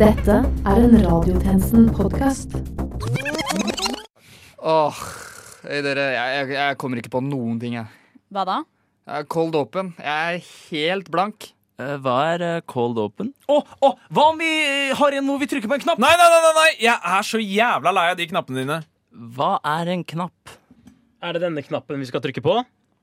Dette er en Radiotjenesten-podkast. Åh, hei dere, jeg, jeg, jeg kommer ikke på noen ting, jeg. Hva da? Jeg er cold open. Jeg er helt blank. Eh, Hva er eh, cold open? Å, å, hva om vi eh, har en hvor vi trykker på en knapp? Nei, nei, nei, nei, nei. Jeg er så jævla lei av de knappene dine. Hva er en knapp? Er det denne knappen vi skal trykke på?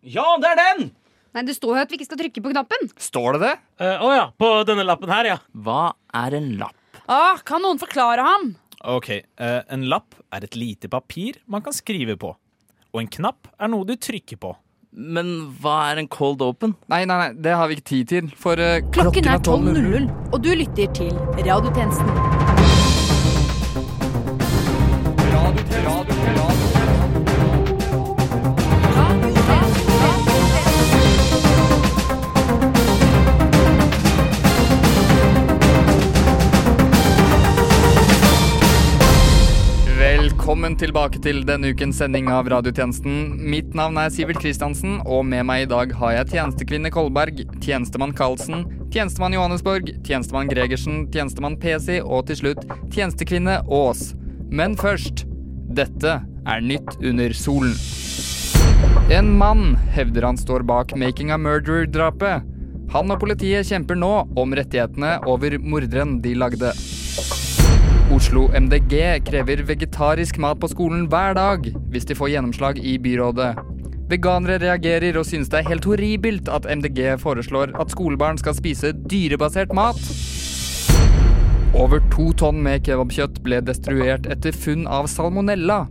Ja, det er den! Nei, Det står jo at vi ikke skal trykke på knappen. Står det det? Eh, Å ja, på denne lappen her, ja. Hva er en lapp? Ah, kan noen forklare ham? Ok, eh, En lapp er et lite papir man kan skrive på. Og en knapp er noe du trykker på. Men hva er en cold open? Nei, nei, nei, det har vi ikke tid til, for eh, Klokken er 12.00, og du lytter til Radiotjenesten. Velkommen tilbake til denne ukens sending av Radiotjenesten. Mitt navn er Sivert Kristiansen, og med meg i dag har jeg tjenestekvinne Kolberg, tjenestemann Karlsen, tjenestemann Johannesborg, tjenestemann Gregersen, tjenestemann PC og til slutt tjenestekvinne Aas. Men først dette er nytt under solen. En mann hevder han står bak Making a Murderer-drapet. Han og politiet kjemper nå om rettighetene over morderen de lagde. Oslo MDG krever vegetarisk mat på skolen hver dag hvis de får gjennomslag i byrådet. Veganere reagerer og synes det er helt horribelt at MDG foreslår at skolebarn skal spise dyrebasert mat. Over to tonn med kebabkjøtt ble destruert etter funn av salmonella.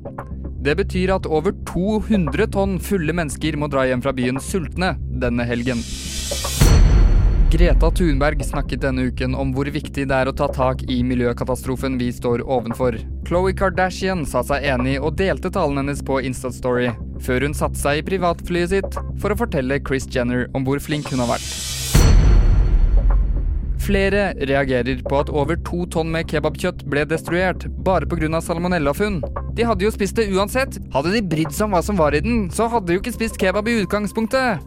Det betyr at over 200 tonn fulle mennesker må dra hjem fra byen sultne denne helgen. Greta Thunberg snakket denne uken om hvor viktig det er å ta tak i miljøkatastrofen vi står ovenfor. Khloe Kardashian sa seg enig og delte talen hennes på Instastory, før hun satte seg i privatflyet sitt for å fortelle Chris Jenner om hvor flink hun har vært. Flere reagerer på at over to tonn med kebabkjøtt ble destruert bare pga. salmonellafunn. De hadde jo spist det uansett. Hadde de brydd seg om hva som var i den, så hadde de jo ikke spist kebab i utgangspunktet.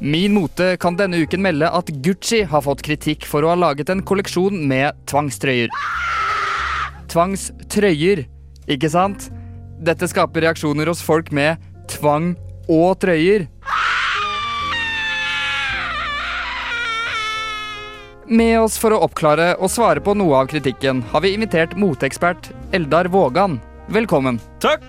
Min Mote kan denne uken melde at Gucci har fått kritikk for å ha laget en kolleksjon med tvangstrøyer. Tvangstrøyer, ikke sant? Dette skaper reaksjoner hos folk med tvang og trøyer. Med oss for å oppklare og svare på noe av kritikken har vi invitert moteekspert Eldar Vågan. Velkommen. Takk.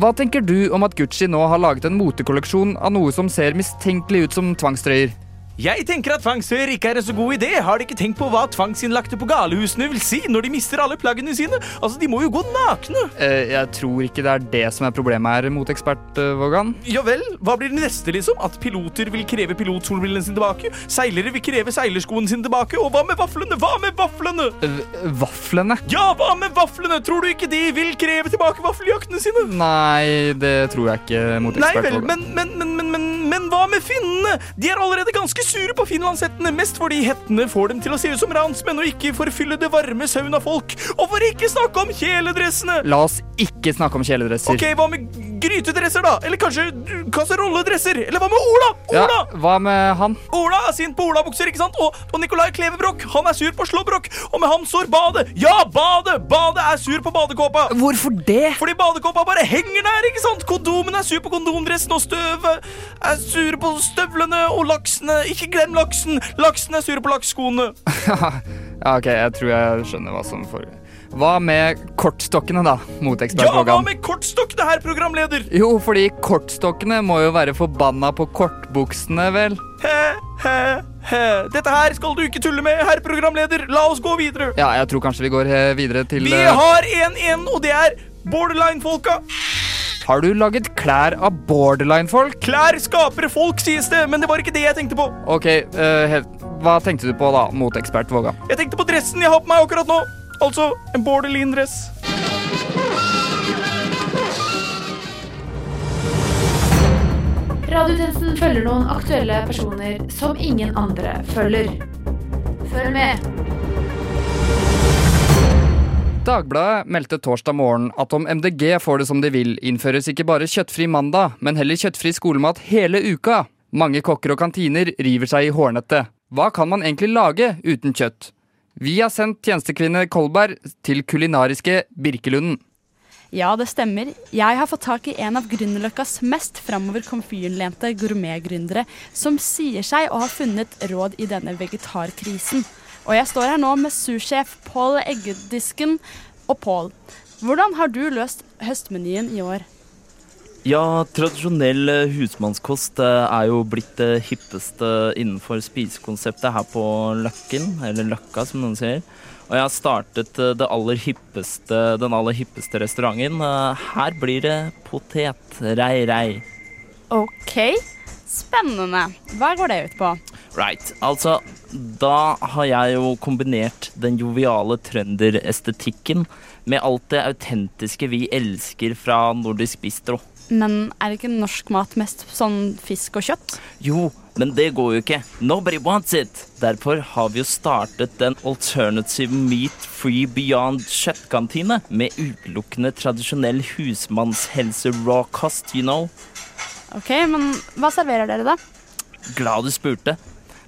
Hva tenker du om at Gucci nå har laget en motekolleksjon av noe som ser mistenkelig ut som tvangstrøyer? Jeg tenker at tvangstrøyer ikke er en så god idé. Har de ikke tenkt på hva tvangsinnlagte på galehusene vil si når de mister alle plaggene sine? Altså, De må jo gå nakne. Eh, jeg tror ikke det er det som er problemet her, motekspert eh, Vågan. Ja vel, hva blir det neste, liksom? At piloter vil kreve pilotsolbrillene sine tilbake? Seilere vil kreve seilerskoene sine tilbake? Og hva med vaflene? Hva med vaflene? Eh, Vaflene? Ja, hva med vaflene? Tror du ikke de vil kreve tilbake vaffeljaktene sine? Nei, det tror jeg ikke, Nei vel, Vågan. men, men, men, men, men, hva med finnene? De er allerede ganske sure på finlandshettene, mest fordi hettene får dem til å se ut som ransmenn og ikke forfylle det varme saunafolk. Og for ikke snakke om kjeledressene! La oss ikke snakke om kjeledresser. Ok, hva med grytedresser, da? Eller kanskje kasserolledresser? Eller hva med Ola? Ola! Ja, hva med han? Ola er sint på olabukser, ikke sant? Og, og Nikolai Klevebrok, han er sur på slåbrok. Og med ham sår badet. Ja, badet! Badet er sur på badekåpa. Hvorfor det? Fordi badekåpa bare henger der, ikke sant? Kondomen er sur på kondomdressen, og støvet er sur på støvlene, og laksene Ikke glem laksen! Laksen er sur på laksskoene. ja, ok, jeg tror jeg skjønner hva som foregår. Hva med kortstokkene, da, Ja, hva med kortstokkene, herr programleder? Jo, fordi kortstokkene må jo være forbanna på kortbuksene, vel? He, he, he. Dette her skal du ikke tulle med, herr programleder. La oss gå videre. Ja, jeg tror kanskje vi går eh, videre til Vi eh, har en igjen, og det er borderline-folka. Har du laget klær av borderline-folk? Klær skaper folk, sies det, men det var ikke det jeg tenkte på. Ok, uh, hva tenkte du på da, motekspert Våga? Jeg tenkte på dressen jeg har på meg akkurat nå. Altså en borderline-dress. Radiotjenesten følger noen aktuelle personer som ingen andre følger. Følg med. Dagbladet meldte torsdag morgen at om MDG får det som de vil, innføres ikke bare kjøttfri mandag, men heller kjøttfri skolemat hele uka. Mange kokker og kantiner river seg i hårnettet. Hva kan man egentlig lage uten kjøtt? Vi har sendt tjenestekvinne Kolberg til kulinariske Birkelunden. Ja, det stemmer. Jeg har fått tak i en av Grünerløkkas mest framover komfyrlente gourmetgründere, som sier seg å ha funnet råd i denne vegetarkrisen. Og jeg står her nå med sursjef Pål Eggedisken. Og Pål, hvordan har du løst høstmenyen i år? Ja, tradisjonell eh, husmannskost eh, er jo blitt det hippeste innenfor spisekonseptet her på Løkken, eller Løkka som noen sier. Og jeg har startet eh, det aller hippeste, den aller hippeste restauranten. Her blir det potet. Rei, rei. OK, spennende. Hva går det ut på? Right. Altså, da har jeg jo kombinert den joviale trønderestetikken med alt det autentiske vi elsker fra nordisk bistro. Men er ikke norsk mat mest sånn fisk og kjøtt? Jo, men det går jo ikke. Nobody wants it. Derfor har vi jo startet den alternative meat free beyond kjøttkantine med utelukkende tradisjonell husmannshelse-raw-kost, you know. OK, men hva serverer dere, da? Glad du spurte.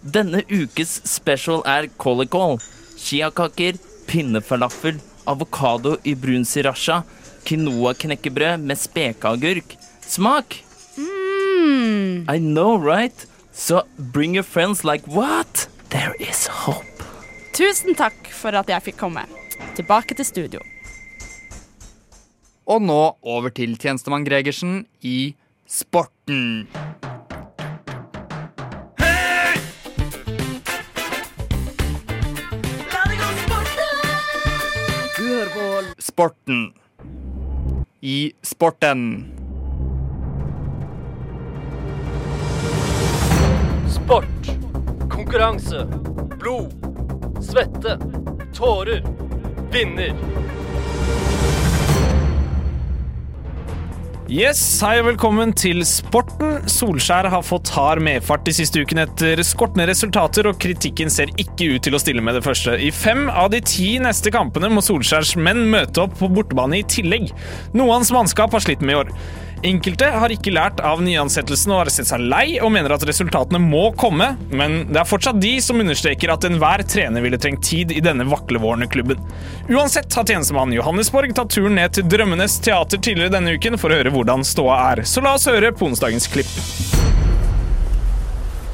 Denne ukes special er kålikål, chiakaker, pinnefalafel, avokado i brun sriracha, quinoa-knekkebrød med spekeagurk. Smak! Mm. I know, right? So bring your friends like what? There is hope. Tusen takk for at jeg fikk komme. Tilbake til studio. Og nå over til tjenestemann Gregersen i sporten. Sporten. I sporten. Sport. Konkurranse. Blod. Svette. Tårer. Vinner. Yes, hei og velkommen til Sporten. Solskjær har fått hard medfart de siste ukene etter skortende resultater, og kritikken ser ikke ut til å stille med det første. I fem av de ti neste kampene må Solskjærs menn møte opp på bortebane i tillegg, noe hans mannskap har slitt med i år. Enkelte har ikke lært av nyansettelsen og har sett seg lei og mener at resultatene må komme, men det er fortsatt de som understreker at enhver trener ville trengt tid i denne vaklevårende klubben. Uansett har tjenestemann Johannesborg tatt turen ned til Drømmenes teater tidligere denne uken for å høre hvordan ståa er, så la oss høre på onsdagens klipp.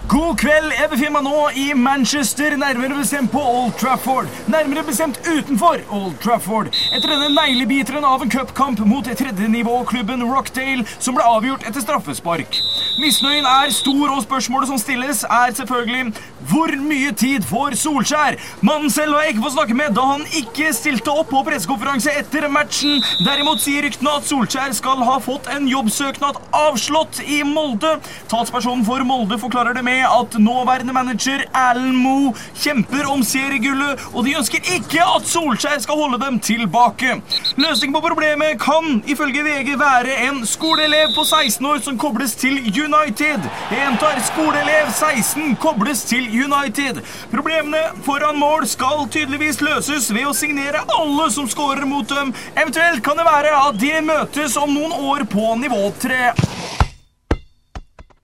God kveld, jeg befinner meg nå i Manchester, nærmere bestemt på Old Trafford. Nærmere bestemt utenfor Old Trafford. Etter denne neglebiteren av en cupkamp mot tredjenivåklubben Rockdale, som ble avgjort etter straffespark. Misnøyen er stor, og spørsmålet som stilles, er selvfølgelig hvor mye tid får Solskjær? Mannen selv har jeg ikke fått snakke med, da han ikke stilte opp på pressekonferanse etter matchen. Derimot sier ryktene at Solskjær skal ha fått en jobbsøknad avslått i Molde. Talspersonen for Molde forklarer det med at nåværende manager Alan Moe kjemper om seriegullet, og de ønsker ikke at Solskjær skal holde dem tilbake. Løsningen på problemet kan ifølge VG være en skoleelev på 16 år som kobles til United. Gjentar skoleelev 16 kobles til United. Problemene foran mål skal tydeligvis løses ved å signere alle som scorer mot dem. Eventuelt kan det være at de møtes om noen år på nivå 3.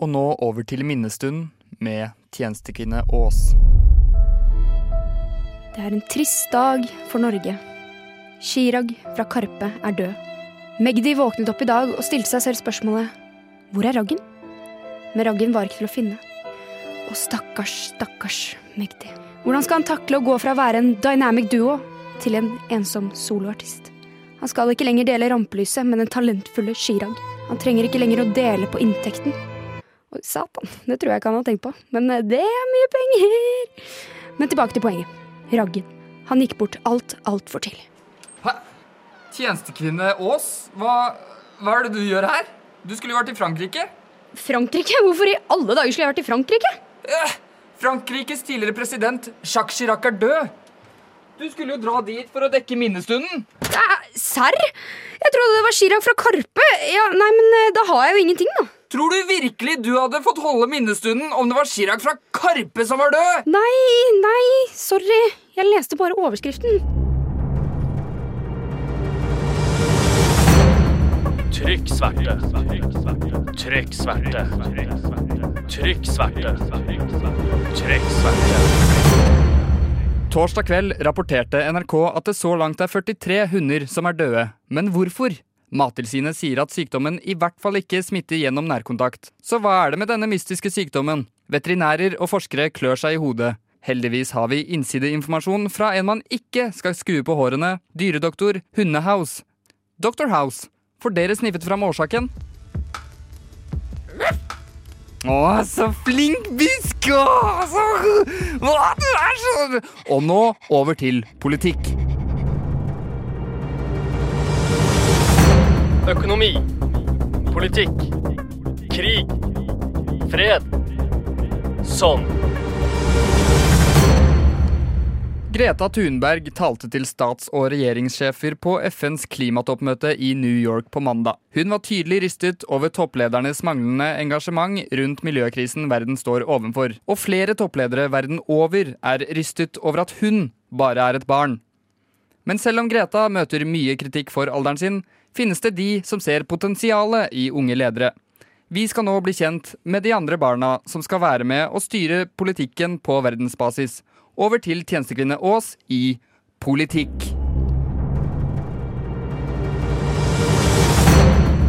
Og nå over til minnestund med tjenestekvinne Ås. Det er en trist dag for Norge. Chirag fra Karpe er død. Magdi våknet opp i dag og stilte seg selv spørsmålet Hvor er Raggen? Men Raggen var ikke til å finne. Og stakkars, stakkars Magdi. Hvordan skal han takle å gå fra å være en dynamic duo til en ensom soloartist? Han skal ikke lenger dele rampelyset med den talentfulle Chirag. Han trenger ikke lenger å dele på inntekten. Oi, satan, det tror jeg ikke han har tenkt på, men eh, det er mye penger! Men tilbake til poenget. Raggen. Han gikk bort alt, altfor tidlig. Hæ? Tjenestekvinne Aas? Hva, hva er det du gjør her? Du skulle jo vært i Frankrike. Frankrike? Hvorfor i alle dager skulle jeg vært i Frankrike? Eh, Frankrikes tidligere president Jacques Chirac er død. Du skulle jo dra dit for å dekke minnestunden. Eh, serr? Jeg trodde det var Chirac fra Karpe. Ja, nei, men eh, da har jeg jo ingenting, da. Tror du virkelig du hadde fått holde minnestunden om det var Chirac fra Karpe som var død? Nei, nei, sorry. Jeg leste bare overskriften. Trykk sverte. Trykk sverte. Trykk sverte. Trykk sverte. Torsdag kveld rapporterte NRK at det så langt er 43 hunder som er døde. Men hvorfor? Mattilsynet sier at sykdommen i hvert fall ikke smitter gjennom nærkontakt. Så hva er det med denne mystiske sykdommen? Veterinærer og forskere klør seg i hodet. Heldigvis har vi innsideinformasjon fra en man ikke skal skue på hårene, dyredoktor Hundehouse. Dr. House, får dere sniffet fram årsaken? Å, så flink bisk! Å, så, å, du er så Og nå over til politikk. Økonomi. Politikk. Krig. Fred. Sånn. Greta Thunberg talte til stats- og regjeringssjefer på FNs klimatoppmøte i New York på mandag. Hun var tydelig rystet over toppledernes manglende engasjement rundt miljøkrisen verden står overfor. Og flere toppledere verden over er rystet over at hun bare er et barn. Men selv om Greta møter mye kritikk for alderen sin, finnes det de som ser potensialet i unge ledere. Vi skal nå bli kjent med de andre barna som skal være med og styre politikken på verdensbasis. Over til tjenestekvinne Aas i politikk.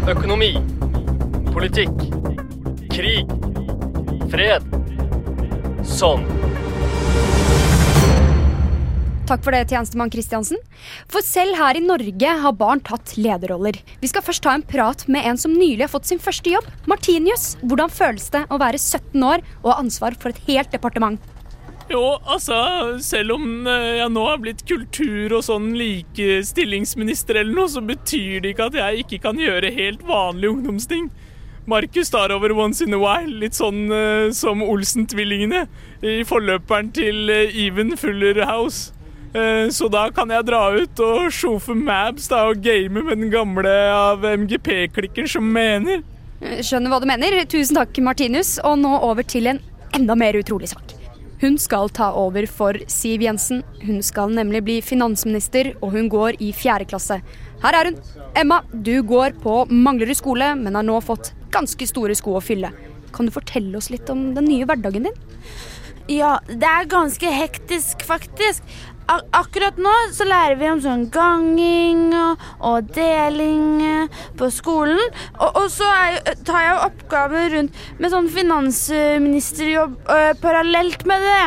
Økonomi. Politikk. Krig. Fred. Sånn. Takk for det, tjenestemann Kristiansen. For selv her i Norge har barn tatt lederroller. Vi skal først ta en prat med en som nylig har fått sin første jobb. Martinius, hvordan føles det å være 17 år og ha ansvar for et helt departement? Jo, altså, selv om eh, jeg nå har blitt kultur- og sånn likestillingsminister eller noe, så betyr det ikke at jeg ikke kan gjøre helt vanlige ungdomsting. Markus tar over once in a while, litt sånn uh, som Olsen-tvillingene i forløperen til uh, Even Fuller House. Uh, så da kan jeg dra ut og sjofe Mabs da, og game med den gamle av MGP-klikken som mener. Skjønner hva du mener. Tusen takk, Martinus. Og nå over til en enda mer utrolig sak. Hun skal ta over for Siv Jensen. Hun skal nemlig bli finansminister, og hun går i fjerde klasse. Her er hun. Emma, du går på Manglerud skole, men har nå fått ganske store sko å fylle. Kan du fortelle oss litt om den nye hverdagen din? Ja, det er ganske hektisk, faktisk. Ak akkurat nå så lærer vi om sånn ganging og, og deling eh, på skolen. Og, og så er, tar jeg oppgaver rundt med sånn finansministerjobb øh, parallelt med det.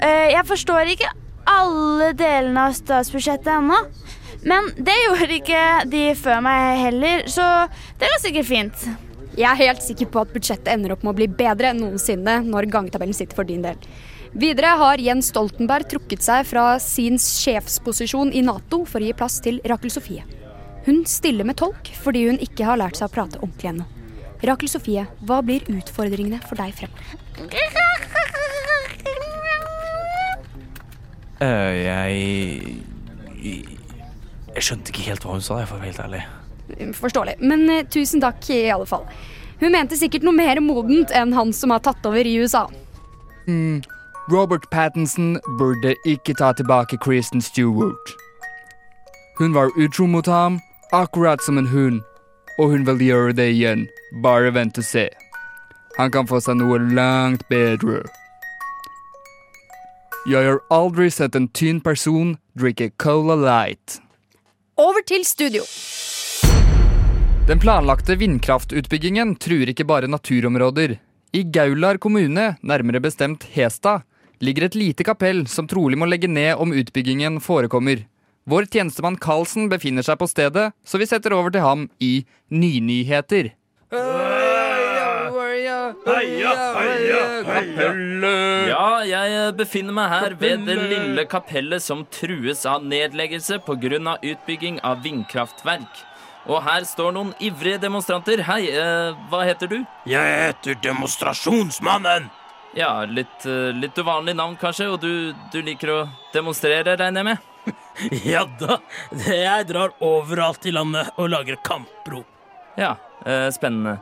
Uh, jeg forstår ikke alle delene av statsbudsjettet ennå. Men det gjorde ikke de før meg heller, så det går sikkert fint. Jeg er helt sikker på at budsjettet ender opp med å bli bedre enn noensinne når gangetabellen sitter for din del. Videre har Jens Stoltenberg trukket seg fra sin sjefsposisjon i Nato for å gi plass til Rakel Sofie. Hun stiller med tolk fordi hun ikke har lært seg å prate ordentlig ennå. Rakel Sofie, hva blir utfordringene for deg fremover? Eh, jeg Jeg skjønte ikke helt hva hun sa, jeg får være helt ærlig. Forståelig. Men eh, tusen takk i alle fall. Hun mente sikkert noe mer modent enn han som har tatt over i USA. Hmm, Robert Pattinson burde ikke ta tilbake Kristen Stewart. Hun var utro mot ham, akkurat som en hund. Og hun vil gjøre det igjen. Bare vent og se. Han kan få seg noe langt bedre. Jeg har aldri sett en tynn person drikke Cola Light. Over til studio. Den planlagte vindkraftutbyggingen truer ikke bare naturområder. I Gaular kommune, nærmere bestemt Hestad, ligger et lite kapell som trolig må legge ned om utbyggingen forekommer. Vår tjenestemann Karlsen befinner seg på stedet, så vi setter over til ham i Nynyheter. Ja, jeg eh, befinner meg her ved det lille kapellet som trues av nedleggelse pga. utbygging av vindkraftverk. Og her står noen ivrige demonstranter. Hei, eh, hva heter du? Jeg heter Demonstrasjonsmannen. Ja, litt, eh, litt uvanlig navn kanskje, og du, du liker å demonstrere, regner jeg med? Ja da. Jeg drar overalt i landet og lager kamprop. Ja, eh, spennende.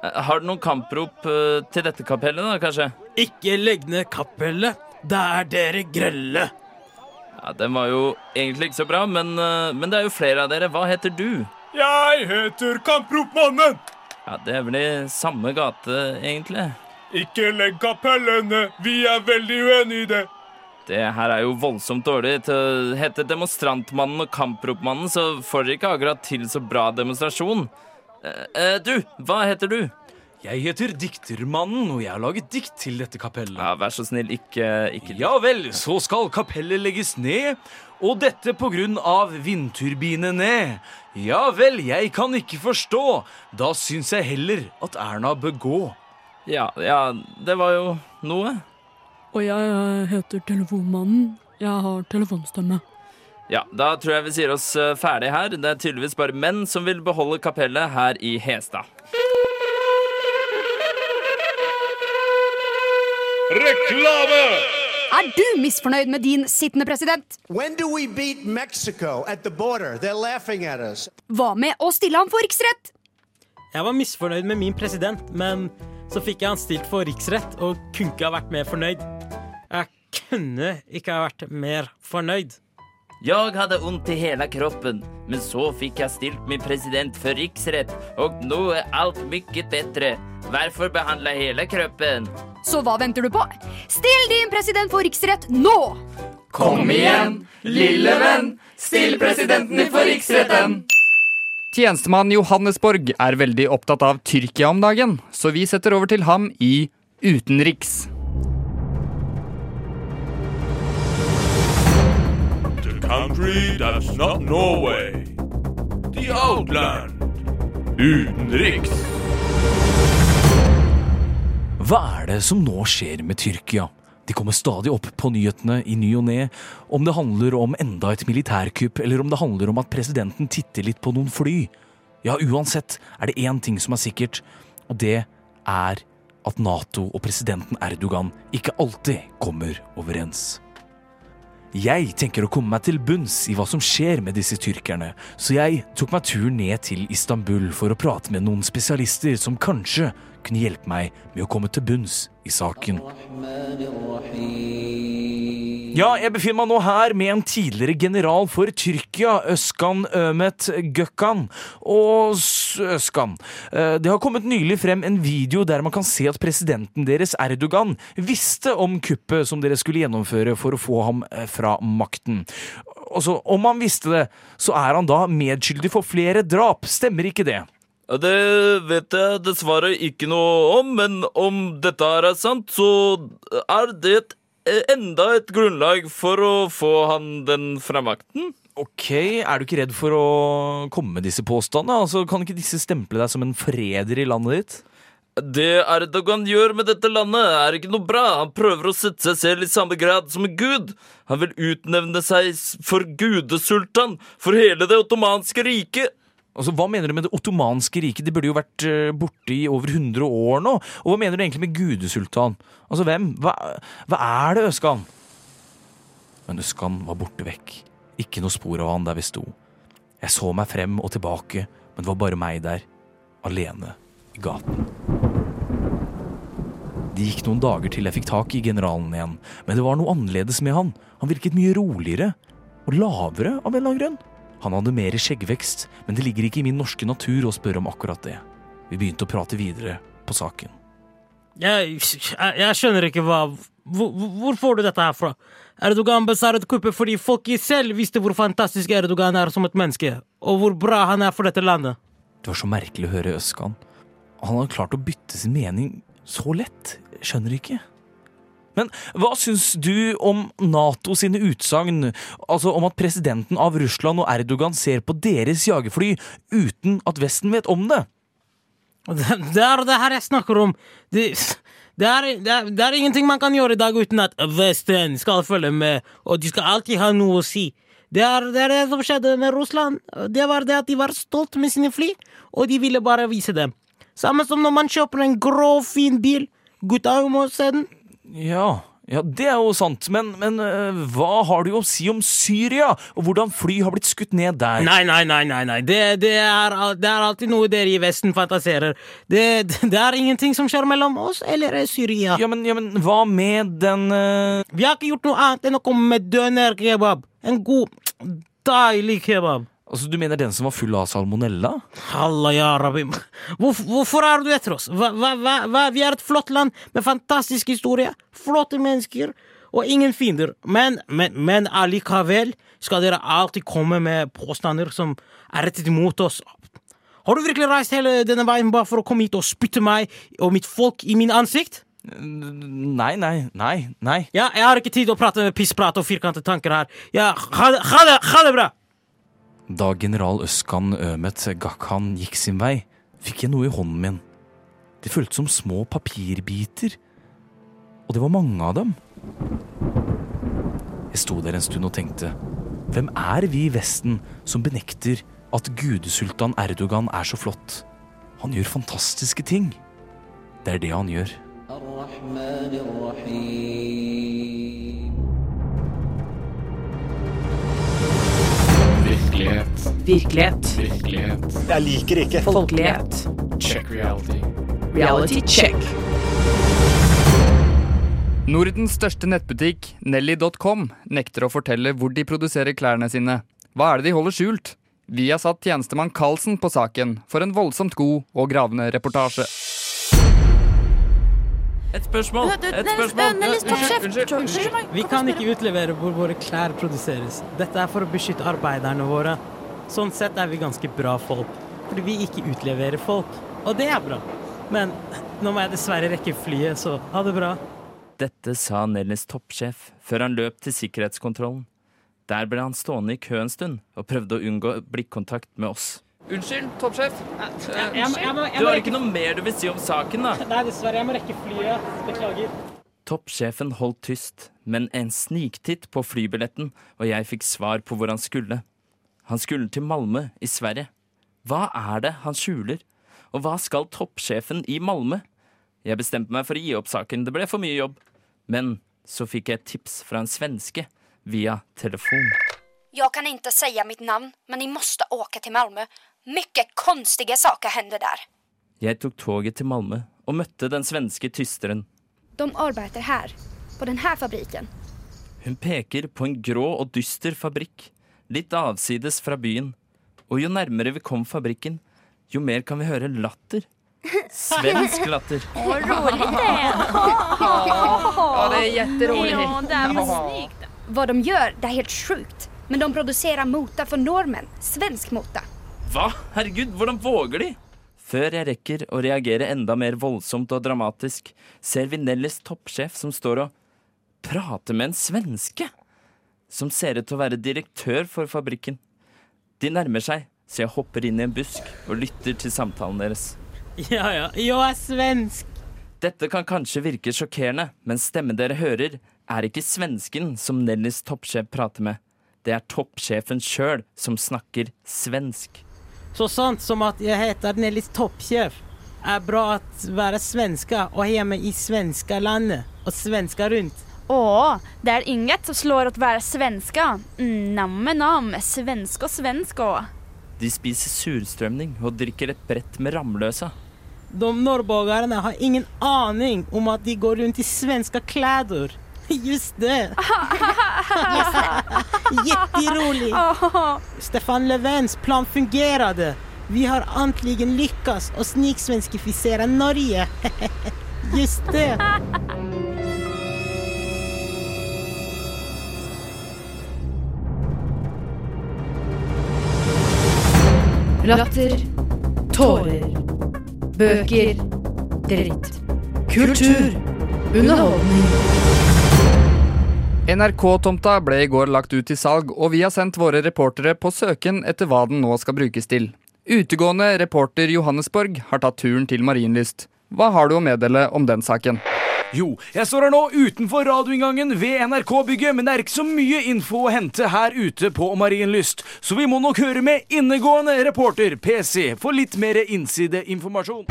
Eh, Har du noen kamprop til dette kapellet, da, kanskje? Ikke legg ned kapellet. Da er dere grelle. Ja, Den var jo egentlig ikke så bra, men, men det er jo flere av dere. Hva heter du? Jeg heter Kampropmannen. Ja, Det er vel i samme gate, egentlig. Ikke legg kapellene. Vi er veldig uenig i det. Det her er jo voldsomt dårlig. Til å hete Demonstrantmannen og Kampropmannen, så får dere ikke akkurat til så bra demonstrasjon. Eh, eh, du, hva heter du? Jeg heter Diktermannen, og jeg har laget dikt til dette kapellet. Ja, Vær så snill, ikke, ikke Ja vel, så skal kapellet legges ned, og dette på grunn av vindturbinene. Ja vel, jeg kan ikke forstå. Da syns jeg heller at Erna bør gå. Ja, ja, det var jo noe. Og jeg eh, heter Telefonmannen. Jeg har telefonstemme. Ja, da tror jeg vi sier oss eh, ferdig her. Det er tydeligvis bare menn som vil beholde kapellet her i Hestad. Reklame! Er du misfornøyd med din sittende president? When do we beat Mexico at the border? They're laughing at us. Hva med å stille ham for riksrett? Jeg var misfornøyd med min president, men så fikk jeg han stilt for riksrett og kunne ikke ha vært mer fornøyd. Jeg kunne ikke ha vært mer fornøyd. Jeg hadde vondt i hele kroppen, men så fikk jeg stilt min president for riksrett, og nå er alt mye bedre. Hvorfor behandle hele kroppen? Så hva venter du på? Still din president for riksrett nå! Kom igjen, lille venn, still presidenten for riksretten. Tjenestemann Johannesborg er veldig opptatt av Tyrkia om dagen, så vi setter over til ham i Utenriks. The country that's not Norway. The outland. Utenriks. Hva er det som nå skjer med Tyrkia? De kommer stadig opp på nyhetene i ny og ne, om det handler om enda et militærkupp, eller om det handler om at presidenten titter litt på noen fly. Ja, uansett er det én ting som er sikkert, og det er at Nato og presidenten Erdogan ikke alltid kommer overens. Jeg tenker å komme meg til bunns i hva som skjer med disse tyrkerne, så jeg tok meg turen ned til Istanbul for å prate med noen spesialister som kanskje kunne hjelpe meg med å komme til bunns i saken. Ja, jeg befinner meg nå her med en tidligere general for Tyrkia, Øskan Ømet Gökhan. Og Øskan, eh, det har kommet nylig frem en video der man kan se at presidenten deres, Erdogan, visste om kuppet som dere skulle gjennomføre for å få ham eh, fra makten. Altså, om han visste det, så er han da medskyldig for flere drap, stemmer ikke det? Det vet jeg dessverre ikke noe om, men om dette er sant, så er det et, enda et grunnlag for å få han den fremmakten. Ok, Er du ikke redd for å komme med disse påstandene? Altså, Kan ikke disse stemple deg som en forræder i landet ditt? Det Erdogan gjør med dette landet, er ikke noe bra. Han prøver å sette seg selv i samme grad som en gud. Han vil utnevne seg for gudesultan for hele det ottomanske riket. Altså, Hva mener du med det ottomanske riket? De burde jo vært eh, borte i over 100 år nå. Og hva mener du egentlig med gudesultan? Altså, hvem? Hva, hva er det, Øskan? Men Øskan var borte vekk. Ikke noe spor av han der vi sto. Jeg så meg frem og tilbake, men det var bare meg der. Alene i gaten. Det gikk noen dager til jeg fikk tak i generalen igjen, men det var noe annerledes med han. Han virket mye roligere. Og lavere, av en eller annen grunn. Han hadde mer skjeggvekst, men det ligger ikke i min norske natur å spørre om akkurat det. Vi begynte å prate videre på saken. Jeg, jeg, jeg skjønner ikke hva hvor, hvor får du dette her fra? Erdogan beseiret kuppet fordi folk selv visste hvor fantastisk Erdogan er som et menneske, og hvor bra han er for dette landet. Det var så merkelig å høre Øskan. Han hadde klart å bytte sin mening så lett. Skjønner ikke. Men hva syns du om Nato sine utsagn, altså om at presidenten av Russland og Erdogan ser på deres jagerfly uten at Vesten vet om det? Det, er det her jeg snakker om. Det, det, er, er, det er ingenting man kan gjøre i dag uten at Vesten skal følge med, og de skal alltid ha noe å si. Det er, det er det som skjedde med Russland. Det var det at de var stolt med sine fly, og de ville bare vise dem. Samme som når man kjøper en grå, fin bil. Gutta må se den. Ja, ja, det er jo sant, men, men øh, hva har du å si om Syria, og hvordan fly har blitt skutt ned der? Nei, nei, nei, nei, nei. Det, det, er, det er alltid noe dere i Vesten fantaserer. Det, det er ingenting som skjer mellom oss eller Syria. Ja, men, ja, men hva med den øh, Vi har ikke gjort noe annet enn å komme med døner kebab. En god, deilig kebab. Altså, Du mener den som var full av salmonella? Halla, ja, Rabbi. Hvorfor, hvorfor er du etter oss? Hva, hva, hva? Vi er et flott land med fantastisk historie, flotte mennesker og ingen fiender. Men, men, men allikevel skal dere alltid komme med påstander som er rettet imot oss. Har du virkelig reist hele denne veien bare for å komme hit og spytte meg og mitt folk i min ansikt? Nei, nei, nei, nei. Ja, jeg har ikke tid å prate med pissprat og firkantede tanker her. Ja, ha det, ha det, ha det bra! Da general Øskan Ømet Gakhan gikk sin vei, fikk jeg noe i hånden min. Det føltes som små papirbiter. Og det var mange av dem. Jeg sto der en stund og tenkte, hvem er vi i Vesten som benekter at gudesultan Erdogan er så flott? Han gjør fantastiske ting. Det er det han gjør. Virkelighet. Virkelighet. Virkelighet. Jeg liker ikke. Folkelighet. Check reality. Reality check. Nordens største nettbutikk, Nelly.com, nekter å fortelle hvor de produserer klærne sine. Hva er det de holder skjult? Vi har satt tjenestemann Carlsen på saken for en voldsomt god og gravende reportasje. Et spørsmål! Et spørsmål! Vi kan ikke utlevere hvor våre klær produseres. Dette er for å beskytte arbeiderne våre. Sånn sett er vi ganske bra folk, fordi vi ikke utleverer folk. Og det er bra. Men nå må jeg dessverre rekke flyet, så ha det bra. Dette sa Nellis toppsjef før han løp til sikkerhetskontrollen. Der ble han stående i kø en stund og prøvde å unngå blikkontakt med oss. Unnskyld, toppsjef. jeg må- jeg må Du har ikke noe mer du vil si om saken, da? Nei, dessverre. Jeg må rekke flyet. Beklager. Toppsjefen holdt tyst, men en sniktitt på flybilletten, og jeg fikk svar på hvor han skulle. Han skulle til Malmö i Sverige. Hva er det han skjuler? Og hva skal toppsjefen i Malmö? Jeg bestemte meg for å gi opp saken, det ble for mye jobb. Men så fikk jeg et tips fra en svenske via telefon. Jeg kan ikke si mitt navn, men jeg må åke til Malmö. Mycket konstiga saker hender där. Jeg tok toget til Malmö og møtte den svenske tysteren. De arbeider her, på denne fabrikken. Hun peker på en grå og dyster fabrikk, litt avsides fra byen. Og jo nærmere vi kom fabrikken, jo mer kan vi høre latter. Svensk latter. Vad rolig det är. Ja, det er jätteroligt. Ja, det er snyggt. Hva de gjør, det er helt sjukt. Men de produserer mota for nordmenn. Svensk mote. Hva? Herregud, hvordan våger de? Før jeg rekker å reagere enda mer voldsomt og dramatisk, ser vi Nellys toppsjef som står og prater med en svenske. Som ser ut til å være direktør for fabrikken. De nærmer seg, så jeg hopper inn i en busk og lytter til samtalen deres. Ja, ja. Jeg er svensk. Dette kan kanskje virke sjokkerende, men stemmen dere hører, er ikke svensken som Nellys toppsjef prater med. Det er toppsjefen sjøl som snakker svensk. Så sånt som at jeg heter Nellis Toppkjef, Er bra å være svenske og hjemme i svenska landet og svenska rundt. Åh, det er inget som slår å være svenske. Mm, namme nam, svensk og svensk och. De spiser surstrømning og drikker et brett med ramløsa. De norrbogerne har ingen aning om at de går rundt i svenske kläder. Just det. Jätterolig. Stefan Löfvens plan fungerade. Vi har äntligen lyckats och sniksvenskifisera Norge. Just det. Latter. Tårer. Bøker. Dritt. Kultur. Underholdning. NRK-tomta ble i går lagt ut til salg, og vi har sendt våre reportere på søken etter hva den nå skal brukes til. Utegående reporter Johannesborg har tatt turen til Marienlyst. Hva har du å meddele om den saken? Jo, jeg står her nå utenfor radioinngangen ved NRK-bygget, men det er ikke så mye info å hente her ute på Marienlyst, så vi må nok høre med innegående reporter PC for litt mer innsideinformasjon.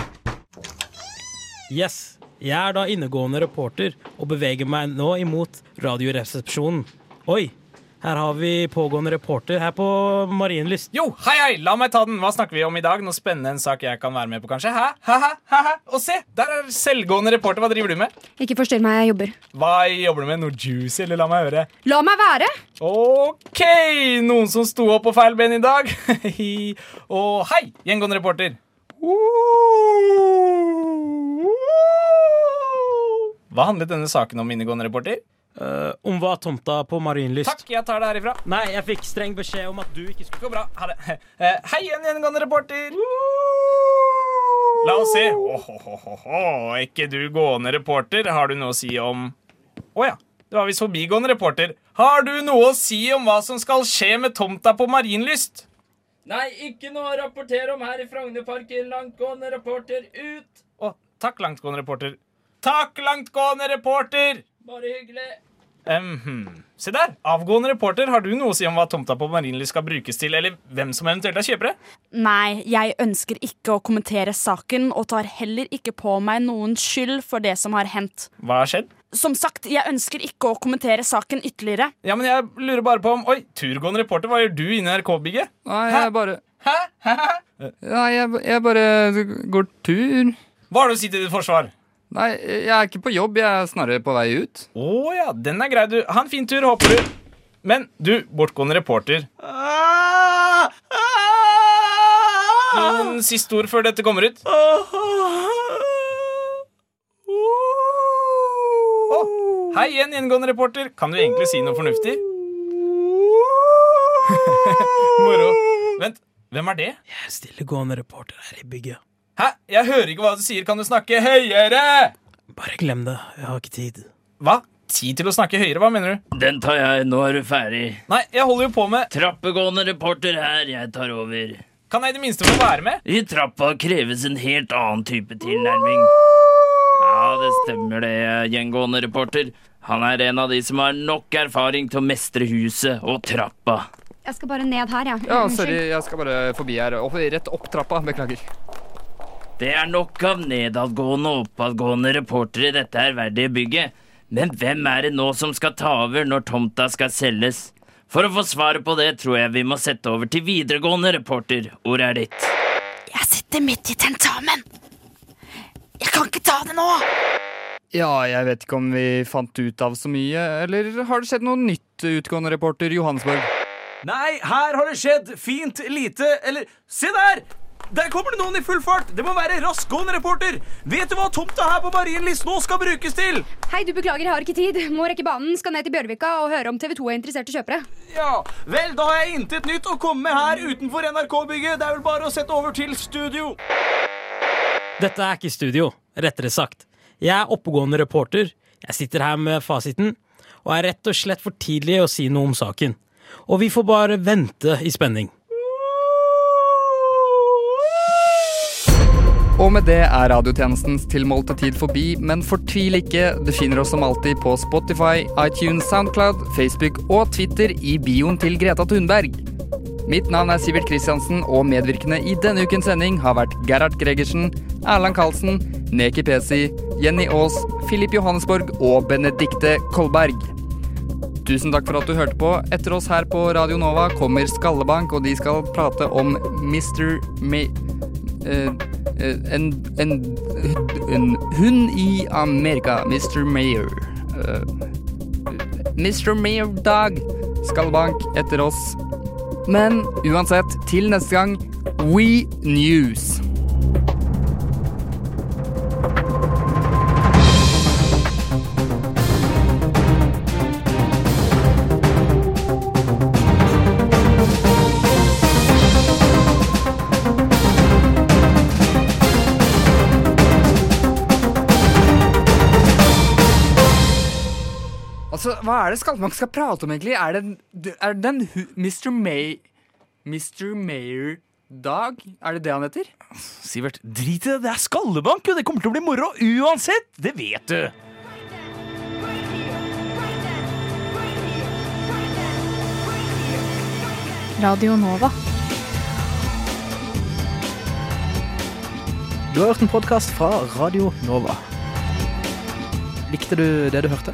Yes, jeg er da innegående reporter og beveger meg nå imot radioresepsjonen. Oi, Her har vi pågående reporter her på Marienlyst. Jo, hei, hei, la meg ta den. Hva snakker vi om i dag? Noe spennende en sak jeg kan være med på, kanskje? Hæ? Hæ, hæ, hæ? Og se, der er selvgående reporter. Hva driver du med? Ikke forstyrr meg, jeg jobber. Hva jobber du med? Noe juicy, eller la meg høre? La meg være! OK! Noen som sto opp på feil ben i dag. Og hei, gjengående reporter. Hva handlet denne saken om, innegående reporter? Uh, om hva tomta på Marienlyst Takk, jeg tar det herifra. Nei, jeg fikk streng beskjed om at du ikke skulle Gå bra. Ha det. Uh, hei igjen, gjengående reporter. La oss se. Åhåhåhå, ikke du gående reporter. Har du noe å si om Å ja. Det var visst forbigående reporter. Har du noe å si om hva som skal skje med tomta på Marienlyst? Nei, ikke noe å rapportere om her i Frognerparken. Langtgående reporter ut. Å, takk, langtgående reporter. Takk, langtgående reporter! Bare hyggelig. Mhm. Se der. Avgående reporter, har du noe å si om hva tomta på Marienlyst skal brukes til, eller hvem som eventuelt er kjøpere? Nei, jeg ønsker ikke å kommentere saken, og tar heller ikke på meg noen skyld for det som har hendt. Hva har skjedd? Som sagt, jeg ønsker ikke å kommentere saken ytterligere. Ja, men jeg lurer bare på om Oi, turgående reporter, hva gjør du inne i NRK-bygget? Nei, jeg bare Hæ? Hæ? Nei, jeg, jeg bare går tur. Hva har du å si til ditt forsvar? Nei, jeg er ikke på jobb. Jeg er snarere på vei ut. Å ja, den er grei, du. Ha en fin tur, håper du. Men du, bortgående reporter. Noen siste ord før dette kommer ut? Å, hei igjen, gjengående reporter. Kan du egentlig si noe fornuftig? Moro. Vent, hvem er det? Jeg er stillegående reporter her i bygget. Hæ? Jeg hører ikke hva du sier. Kan du snakke høyere? Bare glem det. Jeg har ikke tid. Hva? Tid til å snakke høyere? Hva mener du? Den tar jeg. Nå er du ferdig. Nei, jeg holder jo på med Trappegående reporter her. Jeg tar over. Kan jeg i det minste få være med? I trappa kreves en helt annen type tilnærming. Ja, det stemmer det, gjengående reporter. Han er en av de som har nok erfaring til å mestre huset og trappa. Jeg skal bare ned her, jeg. Ja, sorry, jeg skal bare forbi her. Rett opp trappa. Beklager. Det er nok av nedadgående og oppadgående reportere i dette ærverdige bygget. Men hvem er det nå som skal ta over når tomta skal selges? For å få svaret på det tror jeg vi må sette over til videregående reporter. Ordet er ditt. Jeg sitter midt i tentamen. Jeg kan ikke ta det nå. Ja, jeg vet ikke om vi fant ut av så mye. Eller har det skjedd noe nytt, utgående reporter Johannesborg? Nei, her har det skjedd fint lite Eller se der! Der kommer det noen i full fart! Det må være raskgående reporter! Vet du hva tomta her på Marienlyst nå skal brukes til? Hei, du beklager, jeg har ikke tid. Må rekke banen, skal ned til Bjørvika og høre om TV 2 er interesserte kjøpere. Ja, vel, da har jeg intet nytt å komme med her utenfor NRK-bygget. Det er vel bare å sette over til studio. Dette er ikke studio, rettere sagt. Jeg er oppegående reporter. Jeg sitter her med fasiten, og er rett og slett for tidlig å si noe om saken. Og vi får bare vente i spenning. Og med det er radiotjenestens tilmålte tid forbi, men fortvil ikke. Du finner oss som alltid på Spotify, iTunes, Soundcloud, Facebook og Twitter i bioen til Greta Thunberg. Mitt navn er Sivert Kristiansen, og medvirkende i denne ukens sending har vært Gerhard Gregersen, Erland Karlsen, Neki Pesi, Jenny Aas, Filip Johannesborg og Benedikte Kolberg. Tusen takk for at du hørte på. Etter oss her på Radio Nova kommer Skallebank, og de skal prate om Mr. May... Uh, eh, en, en, en hund i Amerika. Mr. Mayor. Uh, Mr. Mayor Dag. Skallebank etter oss. Men uansett, til neste gang, We News. Altså, Hva er det Skallebank skal prate om, egentlig? Er det, er det den Mr. May... Mr. Mayor-dag? Er det det han heter? Sivert, drit i det. Det er Skallebank, jo. Det kommer til å bli moro uansett. Det vet du. Radio Nova. Du har hørt en podkast fra Radio Nova. Likte du det du hørte?